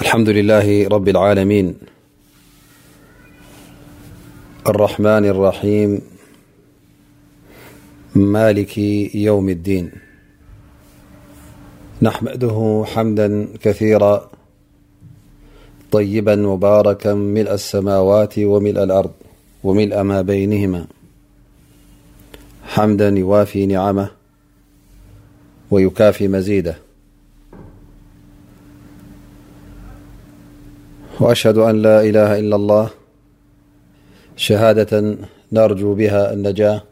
مالحمد لله رب العالمين الرحمن الرحيم مالك يوم الدين نحمده حمدا كثيرا طيبا مباركا ملء السماوات وملء الأرض وملء ما بينهما حمدا يوافي نعمه ويكافي مزيده وأشهد أن لا إله إلا الله شهادة نرجو بها النجاة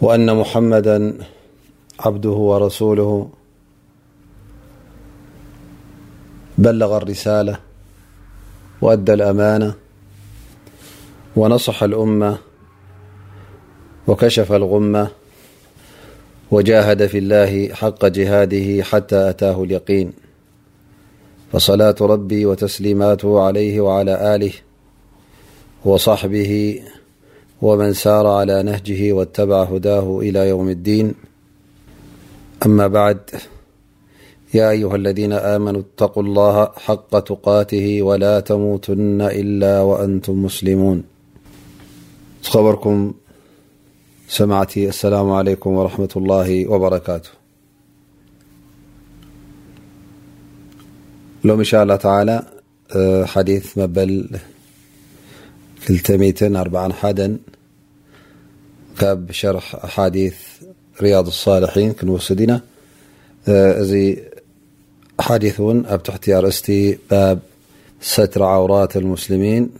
وأن محمدا عبده ورسوله بلغ الرسالة وأدى الأمانة ونصح الأمة وكشف الغمة وجاهد في الله حق جهاده حتى أتاه اليقين فصلاة ربي وتسليماته عليه وعلى آله وصحبه ومن سار على نهجه واتبع هداه إلى يوم الدين أما بعد يا أيها الذين آمنوا اتقوا الله حق تقاته ولا تموتن إلا وأنتم مسلمونرممعس علي رمة الله وبركاته لوم ان شاء الله تعالى حديث مبل ثلتمت أربع حد كب شرح أحاديث رياض الصالحين كنوسدنا اذي حديثون اب تحتي رأستي باب ستر عورات المسلمين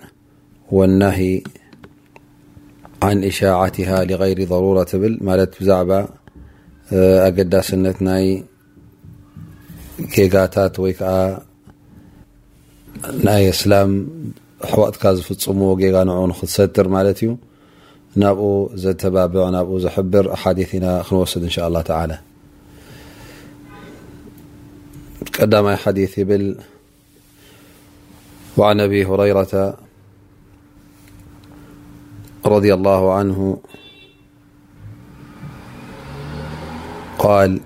والنهي عن اشاعتها لغير ضرورةتبل مالت بزعبة اجداسنتناي ጌጋታት ወይ ከዓ ናይ እስላም ኣሕዋጥካ ዝፍፅምዎ ጌጋ ንኡ ንክትሰትር ማለት እዩ ናብኡ ዘተባብዕ ናብኡ ዝሕብር ሓዲት ኢና ክንወስድ እንሻ ላ ተላ ቀዳማይ ሓዲት ይብል وعن ኣብ هريرة رضي الله عنه قል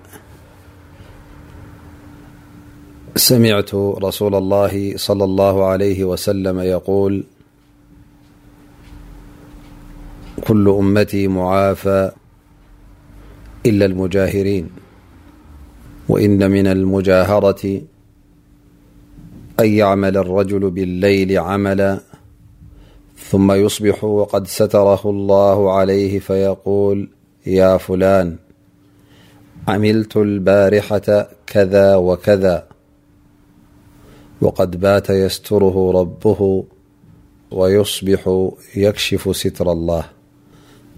سمعت رسول الله صلى الله عليه وسلم يقول كل أمتي معافى إلا المجاهرين وإن من المجاهرة أن يعمل الرجل بالليل عملا ثم يصبح وقد ستره الله عليه فيقول يا فلان عملت البارحة كذا وكذا وقد بات يستره ربه ويصبح يكشف ستر الله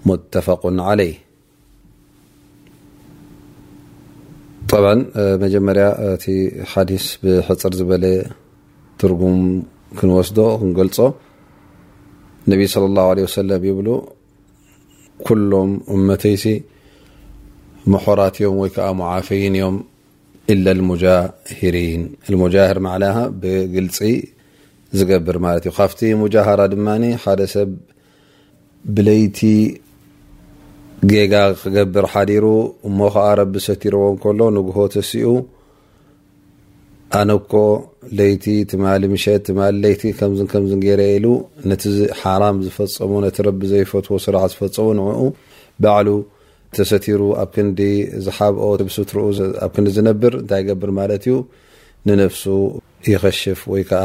متفق علي ጠብዓ መጀመርያ እቲ ሓዲስ ብሕፅር ዝበለ ትርጉም ክንወስዶ ክንገልፆ ነቢ ስለ ላ ለ ወሰለም ይብሉ ኩሎም እመተይሲ ምሖራት እዮም ወይ ከዓ ሙዓፈይን እዮም ኢለ ሙጃሂሪን ሙጃህር ማዕላሃ ብግልፂ ዝገብር ማለት እዩ ካብቲ ሙጃሃራ ድማ ሓደ ሰብ ብለይቲ ጌጋ ክገብር ሓዲሩ እሞ ኸዓ ረቢ ሰቲርዎ እንከሎ ንግሆ ተሲኡ ኣነ እኮ ለይቲ ትማሊ ምሸት ትማሊ ለይቲ ከምዝን ከምዝን ገይረ ኢሉ ነቲ ሓራም ዝፈፀሞ ነቲ ረቢ ዘይፈትዎ ስራሕ ዝፈፀሙ ንዕኡ ባዕሉ ተሰቲሩ ኣብ ክንዲ ዝሓብኦ ብስትርኡ ኣብ ክንዲ ዝነብር እንታይ ይገብር ማለት እዩ ንነፍሱ ይኸሽፍ ወይ ከዓ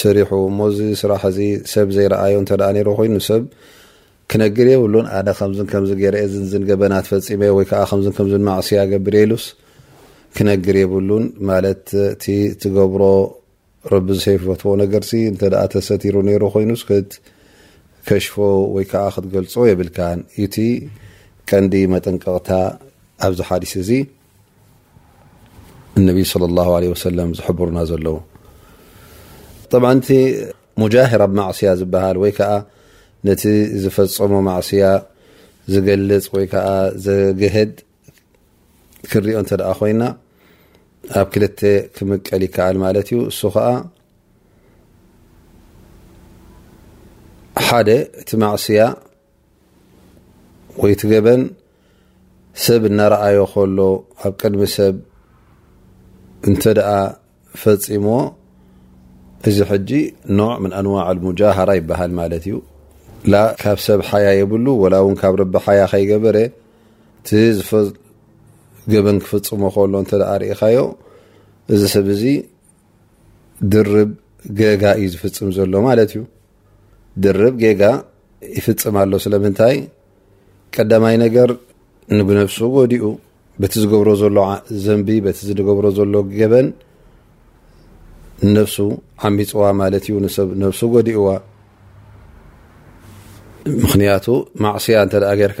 ሰሪሑ እሞ እዚ ስራሕ እዚ ሰብ ዘይረኣዮ እንተ ነይሩ ኮይኑ ሰብ ክነግር የብሉን ኣነ ከምዝን ከምዚ ገይረ ዝንዝን ገበናት ፈፂመ ወይ ከዓ ከምዝን ከምዝን ማዕስያ ገብር ኢሉስ ክነግር የብሉን ማለት እቲ ትገብሮ ረቢ ዝሰይፈትዎ ነገርሲ እንተ ተሰቲሩ ነይሩ ኮይኑስ ክትከሽፎ ወይ ከዓ ክትገልፆ የብልካን እቲ ቀንዲ መጠንቀቕታ ኣብዚ ሓዲስ እዚ እነቢ صለ ላه ለ ወሰለም ዝሕብሩና ዘለዉ ብ እቲ ሙጃህር ኣብ ማዕስያ ዝበሃል ወይ ከዓ ነቲ ዝፈፀሞ ማዕስያ ዝገልፅ ወይ ከዓ ዘገህድ ክንሪኦ እንተ ደኣ ኮይና ኣብ ክልተ ክምቀል ይከኣል ማለት እዩ እሱ ከዓ ሓደ እቲ ማዕስያ ወይ እቲ ገበን ሰብ እናረኣዮ ከሎ ኣብ ቅድሚ ሰብ እንተ ደኣ ፈፂሞ እዚ ሕጂ ኖዕ ምን ኣንዋዕ ልሙጃሃራ ይበሃል ማለት እዩ ላ ካብ ሰብ ሓያ የብሉ ወላ እውን ካብ ረቢ ሓያ ከይገበረ እቲ ዝፈ ገበን ክፍፅሞ ከሎ እንተ ርኢኻዮ እዚ ሰብ እዚ ድርብ ገጋ እዩ ዝፍፅም ዘሎ ማለት እዩ ድርብ ገጋ ይፍፅም ኣሎ ስለምንታይ ቀዳማይ ነገር ንብነብሱ ጎዲኡ በቲ ዝገብሮ ዘሎ ዘንቢ በቲ ዝገብሮ ዘሎ ገበን ነብሱ ዓሚፅዋ ማለት እዩ ንሰብ ነብሱ ጎዲእዋ ምክንያቱ ማዕስያ እንተ ጌርካ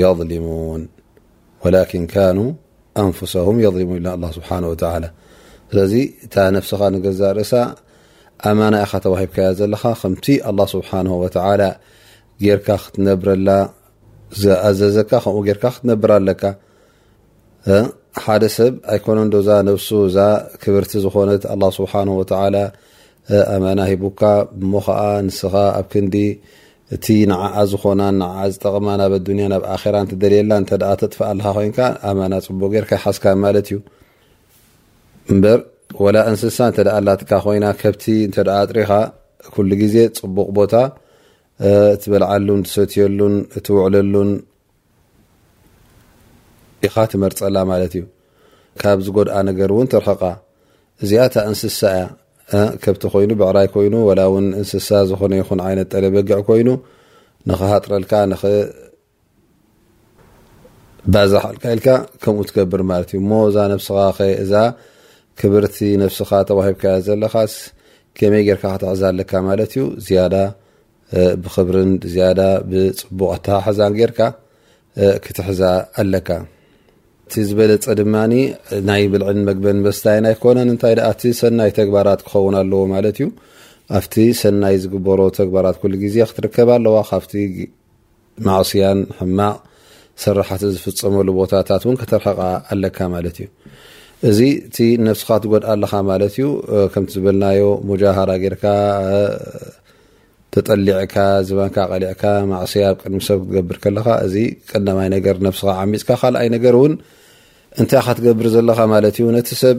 የظልሙን ወላኪን ካኑ ኣንፍሰም የظልሙን ኢልና ኣላ ስብሓን ወተላ ስለዚ እታ ነፍስኻ ንገዛ ርእሳ ኣማና ኢኻ ተዋሂብካያ ዘለኻ ከምቲ ኣላ ስብሓን ወተላ ጌርካ ክትነብረላ ዝኣዘዘካ ከምኡ ጌርካ ክትነብር ኣለካ ሓደ ሰብ ኣይኮነ ዶ እዛ ነፍሱ እዛ ክብርቲ ዝኾነት ኣላ ስብሓን ወተላ ኣማና ሂቡካ እሞ ከዓ ንስኻ ኣብ ክንዲ እቲ ንዓኣ ዝኾናን ንዓኣ ዝጠቕማን ኣብ ኣዱንያን ኣብ ኣኼራን ትደልየላ እንተ ደኣ ተጥፍኣልካ ኮይንካ ኣማና ጽቡቕ ጌርካ ኣይሓዝካን ማለት እዩ እምበር ወላ እንስሳ እንተ ደኣ ኣላትካ ኮይና ከብቲ እንተ ደኣ ኣጥሪኻ ኩሉ ግዜ ጽቡቕ ቦታ እትበልዓሉን ትሰትየሉን እትውዕለሉን ኢኻ ትመርጸላ ማለት እዩ ካብ ዝጎድኣ ነገር እውን ትርሕቃ እዚኣ እታ እንስሳ እያ ከብቲ ኮይኑ ብዕራይ ኮይኑ ወላ እውን እንስሳ ዝኾነ ይኹን ዓይነት ጠለበግዕ ኮይኑ ንክሃጥረልካ ንክባዛሓልካ ኢልካ ከምኡ ትገብር ማለት እዩ እሞ እዛ ነብስኻ ከ እዛ ክብርቲ ነብስኻ ተዋሂብካያ ዘለኻስ ከመይ ጌርካ ክትሕዛ ኣለካ ማለት እዩ ዝያዳ ብክብርን ብዝያዳ ብፅቡቕ ኣተሓሕዛን ጌርካ ክትሕዛ ኣለካ። እቲ ዝበለፀ ድማ ናይ ብልዕን መግበን መስታይን ኣይኮነን እንታይ ደኣ እቲ ሰናይ ተግባራት ክኸውን ኣለዎ ማለት እዩ። ኣብቲ ሰናይ ዝግበሮ ተግባራት ኩሉ ግዜ ክትርከብ ኣለዋ ካብቲ ማዕስያን ሕማቕ ስራሓትን ዝፍፀመሉ ቦታታት እውን ከተርሕቓ ኣለካ ማለት እዩ እዚ እቲ ነብስኻ ትጎድኣ ኣለኻ ማለት እዩ ከምቲ ዝበልናዮ ሙጃሃራ ጌርካ ተጠሊዕካ ዝባንካ ቀሊዕካ ማዕስያ ኣብ ቅድሚ ሰብ ክትገብር ከለኻ እዚ ቀዳማይ ነገር ነብስኻ ዓሚፅካ ካልኣይ ነገር እውን እንታይ ካ ትገብር ዘለኻ ማለት እዩ ነቲ ሰብ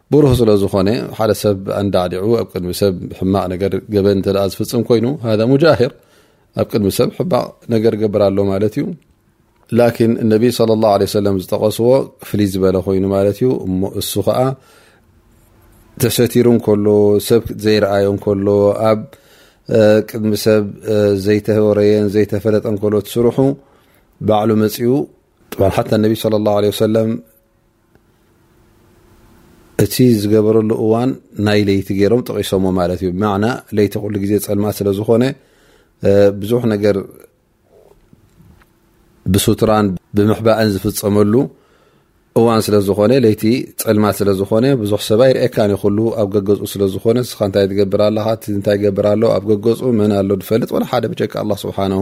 ብሩህ ስለ ዝኾነ ሓደ ሰብ ኣንዳዕዲዑ ኣብ ቅድሚ ሰብ ሕማቕ ነገር ገበን እንተ ዝፍፅም ኮይኑ ሃ ሙጃሂር ኣብ ቅድሚ ሰብ ሕማቕ ነገር ገብር ኣሎ ማለት እዩ ላኪን እነቢ ለ ላ ለ ሰለም ዝጠቐስዎ ፍልይ ዝበለ ኮይኑ ማለት እዩ እሞ እሱ ከዓ ተሰቲሩ እንከሎ ሰብ ዘይረኣዮ እንከሎ ኣብ ቅድሚ ሰብ ዘይተወረየን ዘይተፈለጠ እንከሎ ትስርሑ ባዕሉ መፅኡ ሓታ እነቢ ለ ላ ለ ሰለም እቲ ዝገበረሉ እዋን ናይ ለይቲ ገይሮም ጠቂሶሞ ማለት እዩ ብማዕና ለይቲ ኩሉ ግዜ ፀልማት ስለ ዝኾነ ብዙሕ ነገር ብሱትራን ብምሕባእን ዝፍፀመሉ እዋን ስለ ዝኾነ ለይቲ ፀልማት ስለ ዝኾነ ብዙሕ ሰባ ይርኤካን ይኩሉ ኣብ ገገፁ ስለ ዝኾነ ንስኻ እንታይ ትገብር ኣለኻ እንታይ ይገብር ኣሎ ኣብ ገገፁ መን ኣሎ ዝፈልጥ ወላ ሓደ ብጨቂ ኣላ ስብሓንሁ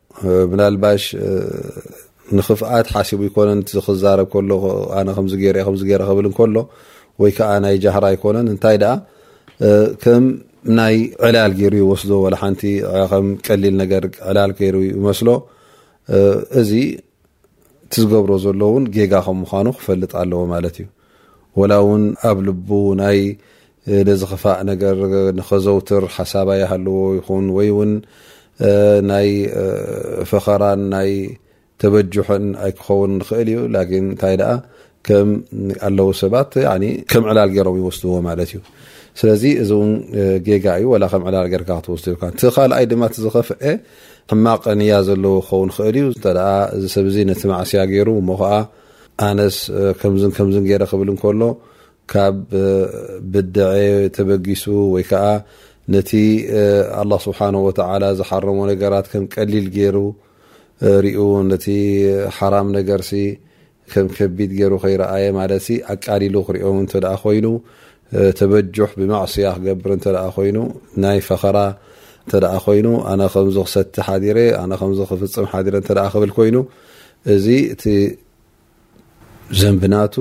ምናልባሽ ንክፍኣት ሓሲቡ ኣይኮነን እቲ ክዛረብ ከሎ ኣነ ከምዚ ገይረ ከምዚ ገይረ ክብል እንከሎ ወይ ከዓ ናይ ጃህራ ኣይኮነን እንታይ ደኣ ከም ናይ ዕላል ገይሩ ይወስዶ ወላ ሓንቲ ከም ቀሊል ነገር ዕላል ገይሩ ይመስሎ እዚ እቲ ዝገብሮ ዘሎ እውን ጌጋ ከም ምዃኑ ክፈልጥ ኣለዎ ማለት እዩ ወላ ውን ኣብ ልቡ ናይ ነዚ ክፋእ ነገር ንኸዘውትር ሓሳብ ኣይሃልዎ ይኹን ወይ ውን ናይ ፈኸራን ናይ ተበጁሕን ኣይክኸውን ንኽእል እዩ ላኪን እንታይ ደኣ ከም ኣለዉ ሰባት ከም ዕላል ገይሮም ይወስድዎ ማለት እዩ ስለዚ እዚ እውን ጌጋ እዩ ወላ ከም ዕላል ጌርካ ክትወስዶ ይብካ እቲ ካልኣይ ድማ እቲ ዝኸፍአ ሕማቕ ንያ ዘለዎ ክኸውን ይኽእል እዩ እንተ እዚ ሰብ እዚ ነቲ ማዕስያ ገይሩ እሞ ከዓ ኣነስ ከምዝን ከምዝን ገይረ ክብል እንከሎ ካብ ብደዔ ተበጊሱ ወይ ከዓ ነቲ ኣላህ ስብሓነሁ ወተዓላ ዝሓረሞ ነገራት ከም ቀሊል ገይሩ ሪኡ ነቲ ሓራም ነገርሲ ከም ከቢድ ገይሩ ከይረኣየ ማለትሲ ኣቃሊሉ ክሪኦም እንተደኣ ኮይኑ ተበጁሕ ብማዕስያ ክገብር እንተ ኮይኑ ናይ ፈኸራ እንተ ኮይኑ ኣነ ከምዚ ክሰቲ ሓዲረ ኣነ ከምዚ ክፍፅም ሓዲረ እንተ ክብል ኮይኑ እዚ እቲ ዘንብናቱ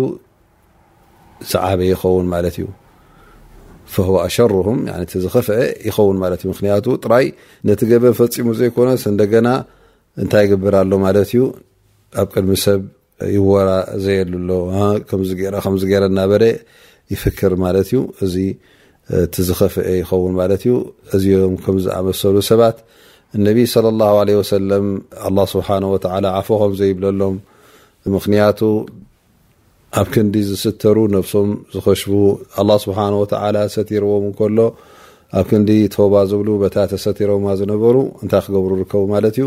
ዝዓበ ይኸውን ማለት እዩ ፈህዋ ኣሸሩሁም እቲ ዝኸፍአ ይኸውን ማለት እዩ ምክንያቱ ጥራይ ነቲ ገበን ፈፂሙ ዘይኮነስ እንደገና እንታይ ይግብር ኣሎ ማለት እዩ ኣብ ቅድሚ ሰብ ይወራዘየሉ ኣሎ ከምዚ ገይረ ከምዚ ገይረ እናበለ ይፍክር ማለት እዩ እዚ እቲ ዝኸፍአ ይኸውን ማለት እዩ እዚም ከምዝኣመሰሉ ሰባት እነቢ صለ ላه ለ ወሰለም ኣላ ስብሓን ወተላ ዓፎ ከም ዘይብለሎም ምክንያቱ ኣብ ክንዲ ዝስተሩ ነብሶም ዝኸሽቡ ኣላ ስብሓን ወተላ ሰቲርዎም እንከሎ ኣብ ክንዲ ተባ ዝብሉ በታ ተሰቲሮማ ዝነበሩ እንታይ ክገብሩ ርከቡ ማለት እዩ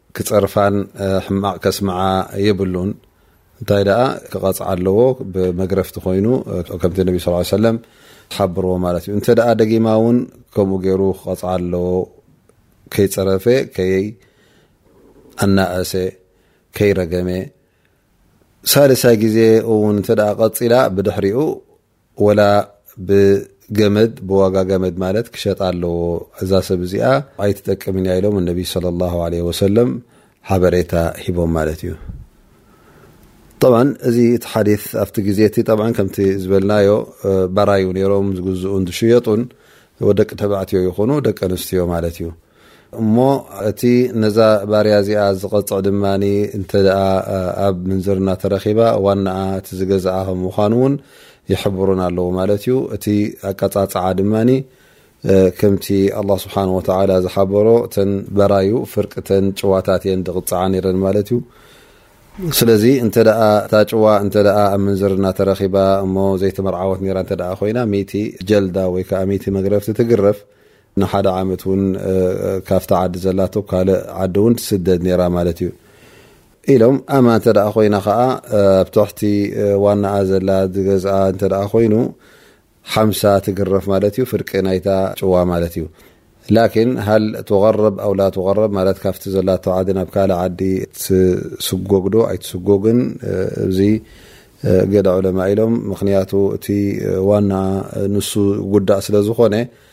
ክጸርፋን ሕማቕ ከስምዓ የብሉን እንታይ ደኣ ክቐጽዓ ኣለዎ ብመግረፍቲ ኮይኑ ከምቲ ነቢ ስ ሰለም ሓብርዎ ማለት እዩ እንተ ደኣ ደጊማ እውን ከምኡ ገይሩ ክቐጽዓ ኣለዎ ከይጸረፈ ከይ ኣናእሰ ከይረገመ ሳልሳይ ግዜ እውን እንተ ቀጺላ ብድሕሪኡ ወላ ብገመድ ብዋጋ ገመድ ማለት ክሸጣ ኣለዎ እዛ ሰብ እዚኣ ኣይትጠቅምን እያ ኢሎም ነቢ ለ ላ ለ ወሰለም ሓበሬታ ሂቦም ማለት እዩ ብ እዚ እቲ ሓዲ ኣብቲ ግዜ እቲ ብ ከምቲ ዝበልናዮ ባራዩ ነሮም ዝግዝኡን ዝሽየጡን ወደቂ ተባዕትዮ ይኹኑ ደቂ ኣንስትዮ ማለት እዩ እሞ እቲ ነዛ ባርያ እዚኣ ዝቐጽዕ ድማ እንተ ኣብ ምንዝርና ተረኺባ ዋናኣ እቲ ዝገዝኣ ከም ምዃኑ እውን ይሕብሩን ኣለዉ ማለት እዩ እቲ ኣቀጻጽዓ ድማ ከምቲ ኣላ ስብሓን ወተላ ዝሓበሮ እተን በራዩ ፍርቂ ተን ጭዋታት እየን ድቕፅዓ ነረን ማለት እዩ ስለዚ እንተ እታ ጭዋ እንተ ኣብ ምንዝርና ተረኺባ እሞ ዘይተመርዓወት ነራ እተ ኮይና ሚቲ ጀልዳ ወይ ከዓ ሚቲ መግረፍቲ ትግረፍ ንሓደ ዓመት እውን ካብቲ ዓዲ ዘላቶ ካልእ ዓዲ እውን ትስደድ ነራ ማለት እዩ ኢሎም ኣማ እንተ ኮይና ከዓ ኣብ ትሕቲ ዋናኣ ዘላ ዝገዝኣ እንተ ኮይኑ ሓምሳ ትግረፍ ማለት እዩ ፍርቂ ናይታ ጭዋ ማለት እዩ ላኪን ሃል ትغረብ ኣው ላ ትغረብ ማለት ካብቲ ዘላቶ ዓዲ ናብ ካልእ ዓዲ ትስጎግዶ ኣይትስጎግን እዚ ገለ ዑለማ ኢሎም ምክንያቱ እቲ ዋናኣ ንሱ ጉዳእ ስለ ዝኾነ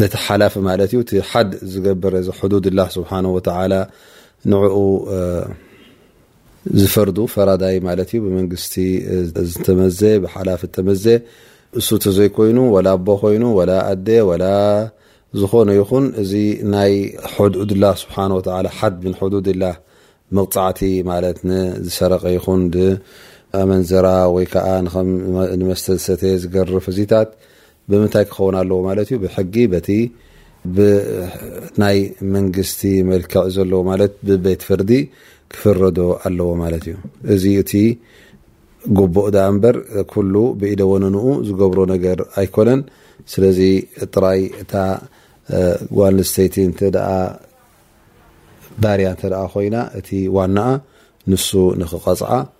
ነቲ ሓላፊ ማለት እዩ እቲ ሓድ ዝገበረ እዚ ሕዱድ ላህ ስብሓን ወተዓላ ንዕኡ ዝፈርዱ ፈራዳይ ማለት እዩ ብመንግስቲ ዝተመዘ ብሓላፊ ተመዘ እሱ ተዘይኮይኑ ወላ ኣቦ ኮይኑ ወላ ኣደ ወላ ዝኾነ ይኹን እዚ ናይ ሕዱድ ላህ ስብሓን ወተዓላ ሓድ ምን ሕዱድ ላህ መቕፃዕቲ ማለት ንዝሰረቀ ይኹን ብኣመንዘራ ወይ ከዓ ንመስተ ዝሰተ ዝገርፍ እዚታት ብምንታይ ክኸውን ኣለዎ ማለት እዩ ብሕጊ በቲ ብናይ መንግስቲ መልክዕ ዘለዎ ማለት ብቤት ፍርዲ ክፍረዶ ኣለዎ ማለት እዩ እዚ እቲ ጉቡእ ዳኣ እምበር ኩሉ ብኢደ ወነንኡ ዝገብሮ ነገር ኣይኮነን ስለዚ ጥራይ እታ ጓል ንስተይቲ እንተ ባርያ እንተ ኮይና እቲ ዋናኣ ንሱ ንክቐፅዓ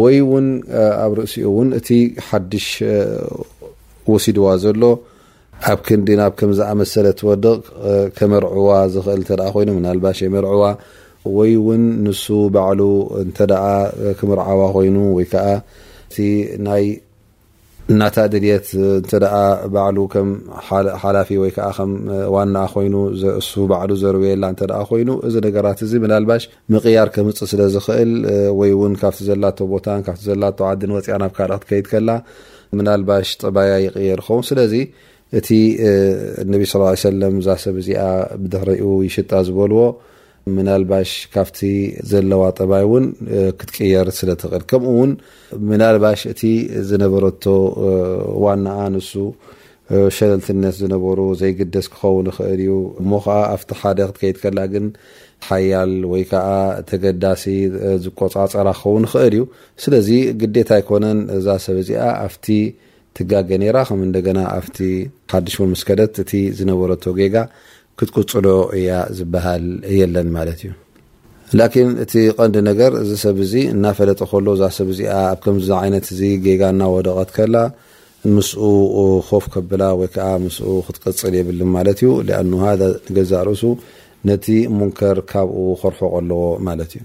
ወይ ውን ኣብ ርእሲኡ ውን እቲ ሓድሽ ወሲድዋ ዘሎ ኣብ ክንዲ ናብ ከም ዝኣመሰለ ትወድቕ ከመርዕዋ ዝኽእል እተ ኮይኑ ምናልባሽ የመርዕዋ ወይ ውን ንሱ ባዕሉ እንተ ክምርዓዋ ኮይኑ ወይ ከዓ እቲ ናይ እናታ ድልት እተ ባዕሉ ከም ሓላፊ ወይ ከዓ ከም ዋናኣ ኮይኑ እሱ ባዕሉ ዘርብየላ እተ ኮይኑ እዚ ነገራት እዚ ምናልባሽ ምቅያር ከምፅእ ስለ ዝኽእል ወይ እውን ካብቲ ዘላቶ ቦታን ካብቲ ዘላቶ ዓድን ወፅያ ናብ ካልእ ክትከይድ ከላ ምናልባሽ ጠባያ ይቅየር ኸውን ስለዚ እቲ እነቢ ስ ሰለም እዛ ሰብ እዚኣ ብድሕሪኡ ይሽጣ ዝበልዎ ምናልባሽ ካብቲ ዘለዋ ጠባይ እውን ክትቅየር ስለ ትኽእል ከምኡ እውን ምናልባሽ እቲ ዝነበረቶ ዋናኣ ንሱ ሸለልትነት ዝነበሩ ዘይግደስ ክኸውን ይኽእል እዩ እሞ ከዓ ኣብቲ ሓደ ክትከይድ ከላ ግን ሓያል ወይ ከዓ ተገዳሲ ዝቆፃፀራ ክኸውን ይኽእል እዩ ስለዚ ግዴታ ኣይኮነን እዛ ሰብ እዚኣ ኣብቲ ትጋገ ነይራ ከም እንደገና ኣብቲ ሓድሽ ውን ምስ ከደት እቲ ዝነበረቶ ጌጋ ክትቅጽሎ እያ ዝበሃል የለን ማለት እዩ ላኪን እቲ ቀንዲ ነገር እዚ ሰብ እዚ እናፈለጠ ከሎ እዛ ሰብ እዚኣ ኣብ ከምዚ ዓይነት እዚ ጌጋ እናወደቐት ከላ ምስኡ ኮፍ ከብላ ወይ ከዓ ምስኡ ክትቅጽል የብልን ማለት እዩ ሊኣኑ ሃ ንገዛእ ርእሱ ነቲ ሙንከር ካብኡ ከርሕቆ ኣለዎ ማለት እዩ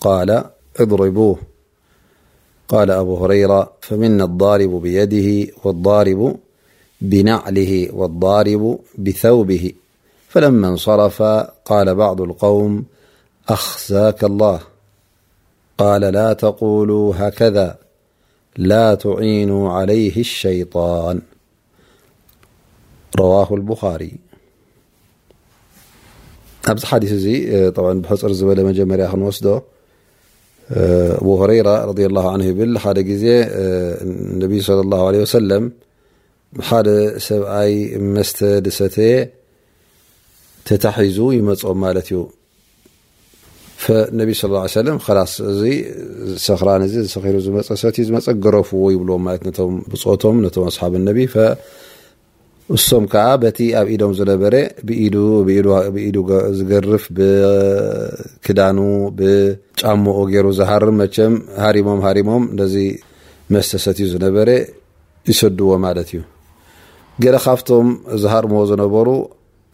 قال اضربوه قال أبو هريرة فمن الضارب بيده والضارب بنعله والضارب بثوبه فلما انصرف قال بعض القوم أخزاك الله قال لا تقولوا هكذا ላ ትዒኑ ዓለይህ ሸይጣን ረዋሁ ልቡኻሪ ኣብዚ ሓዲስ እዚ ጠብ ብሕፅር ዝበለ መጀመርያ ክንወስዶ ኣቡ ሁረይራ ረድ ላሁ ን ይብል ሓደ ግዜ ነቢይ ስለ ላ ለ ወሰለም ሓደ ሰብኣይ መስተ ድሰተየ ተታሒዙ ይመፆም ማለት እዩ ነቢ ስ ሰለም ላስ እዚ ሰክራን እዚ ዝሰኪሩ ዝመፀ ሰት ዝመፀ ገረፍዎ ይብልዎም ማለት ነቶም ብፆቶም ነቶም ኣስሓብ ነቢ እሶም ከዓ በቲ ኣብ ኢዶም ዝነበረ ብኢዱ ዝገርፍ ብክዳኑ ብጫሞኡ ገይሩ ዝሃርም መቸም ሃሪሞም ሃሪሞም ነዚ መስተ ሰት ዩ ዝነበረ ይሰድዎ ማለት እዩ ገለ ካብቶም ዝሃርምዎ ዝነበሩ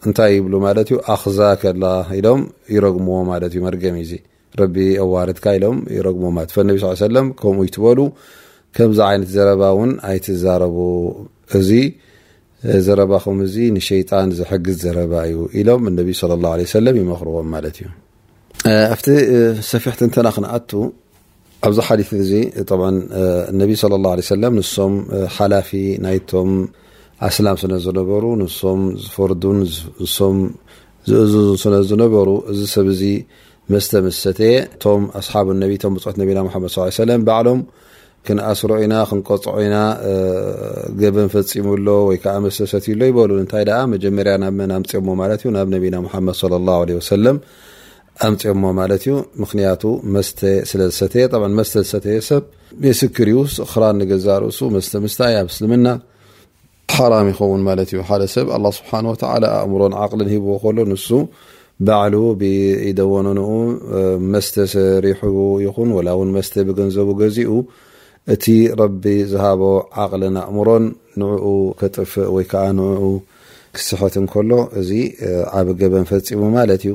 እንታይ ይብሉ ማለት እዩ ኣክዛከ ላህ ኢሎም ይረግምዎ ማለት እዩ መርገም እዩ ረቢ ኣዋርድካ ኢሎም ይረግምዎ ማለት ፈነቢ ስ ሰለም ከምኡ ይትበሉ ከምዚ ዓይነት ዘረባ እውን ኣይትዛረቡ እዚ ዘረባኹም እዚ ንሸይጣን ዝሕግዝ ዘረባ እዩ ኢሎም እነቢ ስለ ላ ሰለም ይመክርዎም ማለት እዩ ኣብቲ ሰፊሕ ትንተና ክንኣቱ ኣብዚ ሓዲ እዚ ነቢ صለ ه ለ ሰለም ንሶም ሓላፊ ናይቶም ኣስላም ስለ ዝነበሩ ንሶም ዝፈርዱን ንሶም ዝእዝዙን ስለ ዝነበሩ እዚ ሰብ እዚ መስተ ምስ ሰተየ እቶም ኣስሓብ ነቢ ቶም ብፅዖት ነቢና ሓመድ ስ ሰለም ባዕሎም ክንኣስሮ ኢና ክንቀፅዖ ኢና ገበን ፈፂሙ ኣሎ ወይ ከዓ መስተ ሰትዩ ኣሎ ይበሉ እንታይ ደኣ መጀመርያ ናብ መን ኣምፅኦሞ ማለት እዩ ናብ ነቢና ሓመድ ለ ላه ለ ወሰለም ኣምፅኦሞ ማለት እዩ ምክንያቱ መስተ ስለ ዝሰተየ ብ መስተ ዝሰተየ ሰብ ምስክር እዩ ስክራን ንገዛ ርእሱ መስተ ምስታይ ኣብ እስልምና ሓራም ይኸውን ማለት እዩ ሓደ ሰብ ኣላ ስብሓን ወተላ ኣእምሮን ዓቅልን ሂብዎ ከሎ ንሱ ባዕሉ ብኢደወነንኡ መስተ ሰሪሑ ይኹን ወላ እውን መስተ ብገንዘቡ ገዚኡ እቲ ረቢ ዝሃቦ ዓቅልን ኣእምሮን ንዕኡ ከጥፍእ ወይ ከዓ ንኡ ክስሐት እንከሎ እዚ ዓብ ገበን ፈፂሙ ማለት እዩ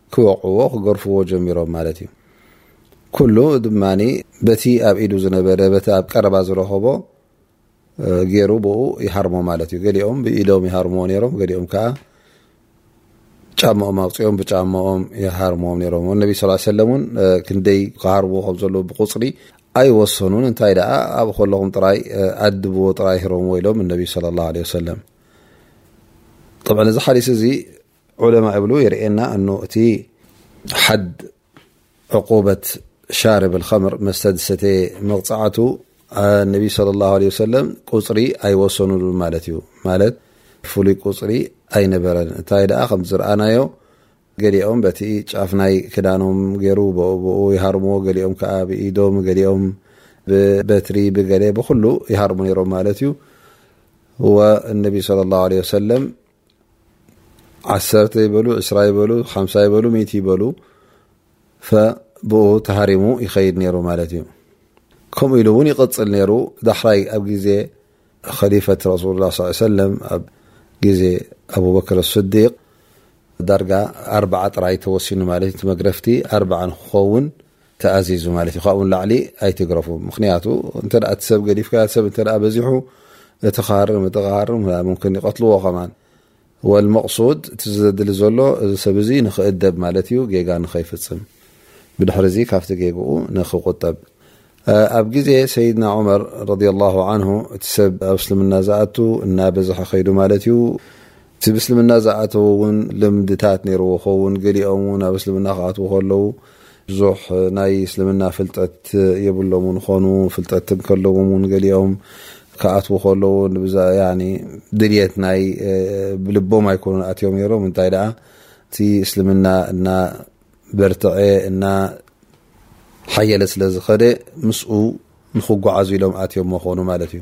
ክወቕዕዎ ክገርፍዎ ጀሚሮም ማለት እዩ። ኩሉ ድማ በቲ ኣብ ኢዱ ዝነበረ በቲ ኣብ ቀረባ ዝረኸቦ ገይሩ ብኡ ይሃርሞ ማለት እዩ። ገሊኦም ብኢዶም ይሃርምዎ ነይሮም፣ ገሊኦም ከዓ ጫማኦም ኣውፅኦም ብጫማኦም ይሃርምዎም ነይሮም። ነቢ ስ ሰለም እውን ክንደይ ክሃርምዎ ከም ዘለዎ ብቁፅሪ ኣይወሰኑን። እንታይ ደኣ ኣብ ከለኹም ጥራይ ኣድብዎ ጥራይ ህረምዎ ኢሎም ነቢ ለ ላ ሰለም። ጠብዓ እዚ ሓዲስ እዚ ዑለማ እብሉ የርእየና እኖ እቲ ሓድ ዕቁበት ሻርብ ልከምር መስተ ዝሰተ መቕፃዕቱ ነቢ ስለ ላሁ ለ ወሰለም ቁፅሪ ኣይወሰኑሉ ማለት እዩ ማለት ፍሉይ ቁፅሪ ኣይነበረን እንታይ ደኣ ከም ዝረኣናዮ ገሊኦም በቲ ጫፍ ናይ ክዳኖም ገይሩ ብኡ ይሃርምዎ ገሊኦም ከዓ ብኢዶም ገሊኦም ብበትሪ ብገሌ ብኩሉ ይሃርሙ ነይሮም ማለት እዩ እነቢ ስለ ላሁ ለ ወሰለም ዓሰርተ ይበሉ ዕስራ ይበሉ ሓምሳ ይበሉ ሚእቲ ይበሉ ብኡ ተሃሪሙ ይኸይድ ነይሩ ማለት እዩ ከምኡ ኢሉ እውን ይቕፅል ነይሩ ዳሕራይ ኣብ ግዜ ከሊፈት ረሱሉ ላ ስ ሰለም ኣብ ግዜ ኣቡበክር ስዲቅ ዳርጋ ኣርባዓ ጥራይ ተወሲኑ ማለት እዩ መግረፍቲ ኣርባዓ ንክኸውን ተኣዚዙ ማለት እዩ ካብኡ ንላዕሊ ኣይትግረፉ ምክንያቱ እንተ እቲ ሰብ ገዲፍካ ሰብ እተ በዚሑ እቲ ካርም እቲ ካርም ምክን ይቀትልዎ ከማን ወልመቕሱድ እቲ ዘድሊ ዘሎ እዚ ሰብ እዚ ንክእደብ ማለት እዩ ጌጋ ንከይፍፅም ብድሕሪ እዚ ካብቲ ጌግኡ ንክቁጠብ ኣብ ግዜ ሰይድና ዑመር ረዲ ላሁ ዓንሁ እቲ ሰብ ኣብ እስልምና ዝኣቱ እናበዝሐ ከይዱ ማለት እዩ እቲ ብእስልምና ዝኣተው እውን ልምድታት ነይርዎ ክኸውን፣ ገሊኦም እውን ኣብ እስልምና ክኣትዉ ከለው ብዙሕ ናይ እስልምና ፍልጠት የብሎምን ኾኑ፣ ፍልጠት እንከለዎም እውን ገሊኦም ክኣትዉ ከለው ድልየት ናይ ብልቦም ኣይኮኑን ኣትዮም ነይሮም፣ እንታይ ደኣ እቲ እስልምና እና በርትዐ እና ሓየለ ስለዝኸደ ምስኡ ንኽጓዓዙ ኢሎም ኣትዮሞ ኾኑ ማለት እዩ።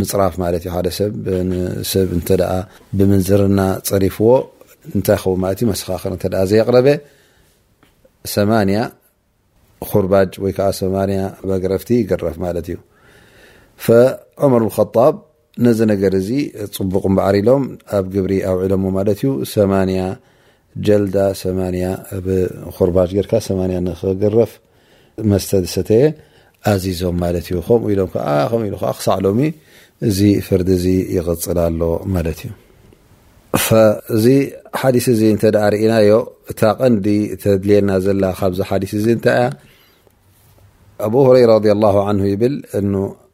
ምፅራፍ ማለት እዩ ሓደ ሰብ ሰብ እንተ ብምንዝርና ፀሪፍዎ እንታይ ኸውን ማለት እዩ መሰኻኽር እንተ ዘየቕረበ ሰማንያ ኩርባጅ ወይ ከዓ ሰማንያ መግረፍቲ ይግረፍ ማለት እዩ ፈዑመር ልከጣብ ነዚ ነገር እዚ ፅቡቕ እምበዓር ኢሎም ኣብ ግብሪ ኣውዒሎሞ ማለት እዩ ሰማንያ ጀልዳ ሰማንያ ብ ኾርባች ጌርካ ሰማንያ ንኽግረፍ መስተ ዝሰተየ ኣዚዞም ማለት እዩ ከምኡ ኢሎም ከኣ ከምኡ ኢሉ ከኣ ክሳዕ ሎሚ እዚ ፍርዲ እዚ ይቕጽል ኣሎ ማለት እዩ እዚ ሓዲስ እዚ እንተ ርእናዮ እታ ቀንዲ ተድልየና ዘላ ካብዚ ሓዲስ እዚ እንታይ እያ ኣቡ ሁረይራ ረዲ ላሁ ዓንሁ ይብል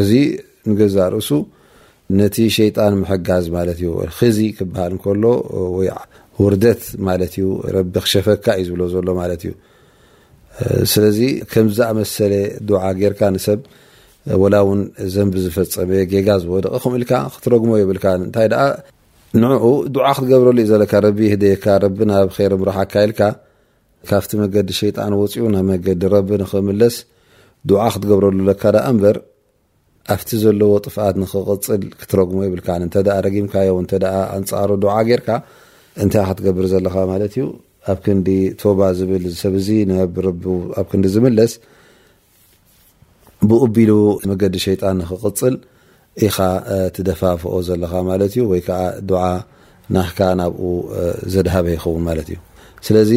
እዚ ንገዛእ ርእሱ ነቲ ሸይጣን ምሕጋዝ ማለት እዩ። ኺዚ ክበሃል እንከሎ ወይ ውርደት ማለት እዩ፣ ረቢ ክሸፈካ እዩ ዝብሎ ዘሎ ማለት እዩ። ስለዚ ከም ዝኣመሰለ ዱዓ ጌርካ ንሰብ ወላ እውን ዘንቢ ዝፈጸመ ጌጋ ዝወደቐ ከምኡ ኢልካ ክትረግሞ የብልካ። እንታይ ደኣ ንዕኡ ዱዓ ክትገብረሉ እዩ ዘለካ፣ ረቢ ይህደየካ፣ ረቢ ናብ ኼር ምራሓካ ኢልካ ካብቲ መገዲ ሸይጣን ወጽዩ ናብ መገዲ ረቢ ንኽምለስ ዱዓ ክትገብረሉ ኣለካ ደኣ እምበር ኣብቲ ዘለዎ ጥፍኣት ንኽቕጽል ክትረግሞ የብልካን። እንተ ረጊምካዮ እንተ ኣንጻሩ ዱዓ ጌርካ እንታይ ኢኻ ትገብር ዘለኻ ማለት እዩ። ኣብ ክንዲ ቶባ ዝብል እዚ ሰብ እዚ ናብ ረቢ ኣብ ክንዲ ዝምለስ ብኡቢሉ መገዲ ሸይጣን ንክቕፅል ኢኻ ትደፋፍኦ ዘለኻ ማለት እዩ ወይ ከዓ ዱዓ ናካ ናብኡ ዘድሃበ ይኸውን ማለት እዩ ስለዚ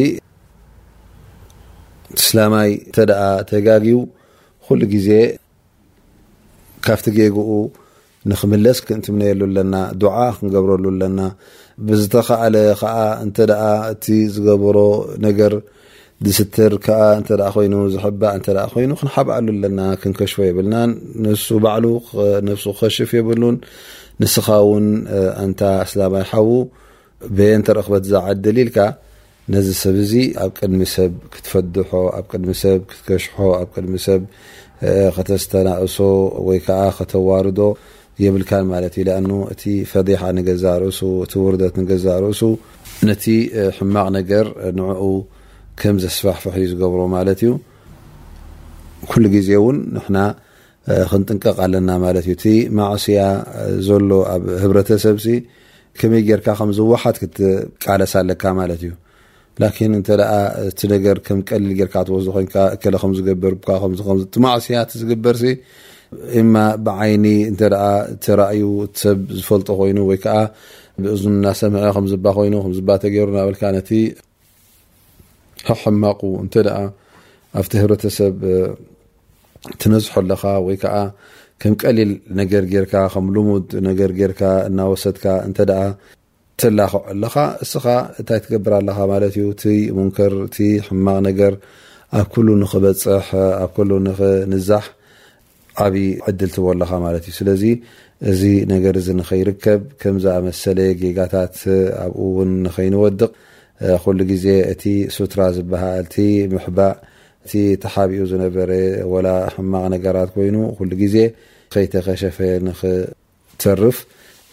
እስላማይ እንተ ተጋግዩ ኩሉ ግዜ ካብቲ ጌግኡ ንክምለስ ክንትምነየሉ ኣለና ዱዓ ክንገብረሉ ኣለና ብዝተካእለ ከኣ እንተ እቲ ዝገበሮ ነገር ዝስትር ከኣ እንተ ኮይኑ ዝሕባእ እንተ ኮይኑ ክንሓብኣሉ ኣለና ክንከሽፎ የብልናን ንሱ ባዕሉ ነብሱ ክከሽፍ የብሉን ንስኻ እውን ኣንታ እስላማይ ሓዉ በየን ተረክበት ዝዓድል ኢልካ ነዚ ሰብ እዚ ኣብ ቅድሚ ሰብ ክትፈድሖ፣ ኣብ ቅድሚ ሰብ ክትገሽሖ፣ ኣብ ቅድሚ ሰብ ከተስተናእሶ ወይ ከዓ ከተዋርዶ የብልካን ማለት እዩ። ለኣኑ እቲ ፈዲሓ ንገዛእ ርእሱ፣ እቲ ውርደት ንገዛእ ርእሱ፣ ነቲ ሕማቕ ነገር ንዕኡ ከም ዘስፋሕፍሕ እዩ ዝገብሮ ማለት እዩ። ኩሉ ግዜ እውን ንሕና ክንጥንቀቕ ኣለና ማለት እዩ እቲ ማዕስያ ዘሎ ኣብ ህብረተሰብ ሲ ከመይ ጌርካ ከም ዝወሓት ክትቃለስ ኣለካ ማለት እዩ ላኪን እንተ እቲ ነገር ከም ቀሊል ጌርካ ትወስዶ ኮንካ እከለ ከም ዝገብር እቲ ማዕስያ እቲ ዝግበር ሲ እማ ብዓይኒ እንተ ተራእዩ ሰብ ዝፈልጦ ኮይኑ ወይ ከዓ ብእዝኑ እናሰምዐ ከምዝባ ኮይኑ ከምዝባ ተገይሩ ናበልካ ነቲ ሕማቁ እንተ ኣብቲ ህብረተሰብ ትነዝሖ ኣለኻ ወይ ከዓ ከም ቀሊል ነገር ጌርካ ከም ልሙድ ነገር ጌርካ እናወሰድካ እንተ ተላኽዖ ኣለኻ እስኻ እንታይ ትገብር ኣለኻ ማለት እዩ እቲ ሙንከር እቲ ሕማቅ ነገር ኣብ ኩሉ ንክበፅሕ ኣብ ኩሉ ንክንዛሕ ዓቢ ዕድል ትህቦ ኣለኻ ማለት እዩ። ስለዚ እዚ ነገር እዚ ንኸይርከብ ከም ዝኣመሰለ ጌጋታት ኣብኡ እውን ንኸይንወድቕ ኩሉ ግዜ እቲ ሱትራ ዝበሃል እቲ ምሕባእ እቲ ተሓቢኡ ዝነበረ ወላ ሕማቕ ነገራት ኮይኑ ኩሉ ግዜ ከይተከሸፈ ንኽ ይተርፍ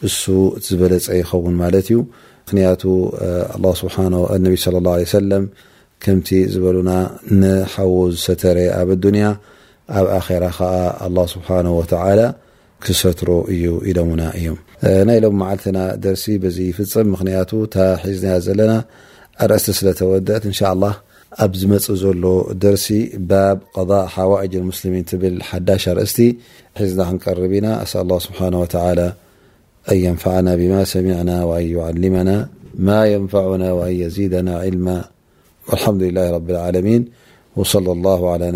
እሱ እቲ ዝበለጸ ይኸውን ማለት እዩ ምኽንያቱ ኣላህ ስብሓነሁ ኣነቢ ሰለላሁ ዓለይሂ ወሰለም ከምቲ ዝበሉና ንሓዉ ዝሰተረ ኣብ ኣዱንያ ኣብ ኣኼራ ከኣ ኣላህ ስብሓነሁ ወተዓላ ክሰትሮ እዩ ኢሎሙና እዮም። ናይ ሎሚ መዓልትና ደርሲ በዚ ይፍጸም ምኽንያቱ እታ ሒዝናያ ዘለና ኣርእስቲ ስለተወደእት እንሻ ኣላህ ب م زله درسي باب ضاء حوائج المسلمين ل ح رأستي حنا نقربنا سل الله سبحانه وتعالى أن ينفعنا بما سمعنا وأن يعلمنا ما ينفعنا وأن يزيدنا علما حمله ربعن صلى العىب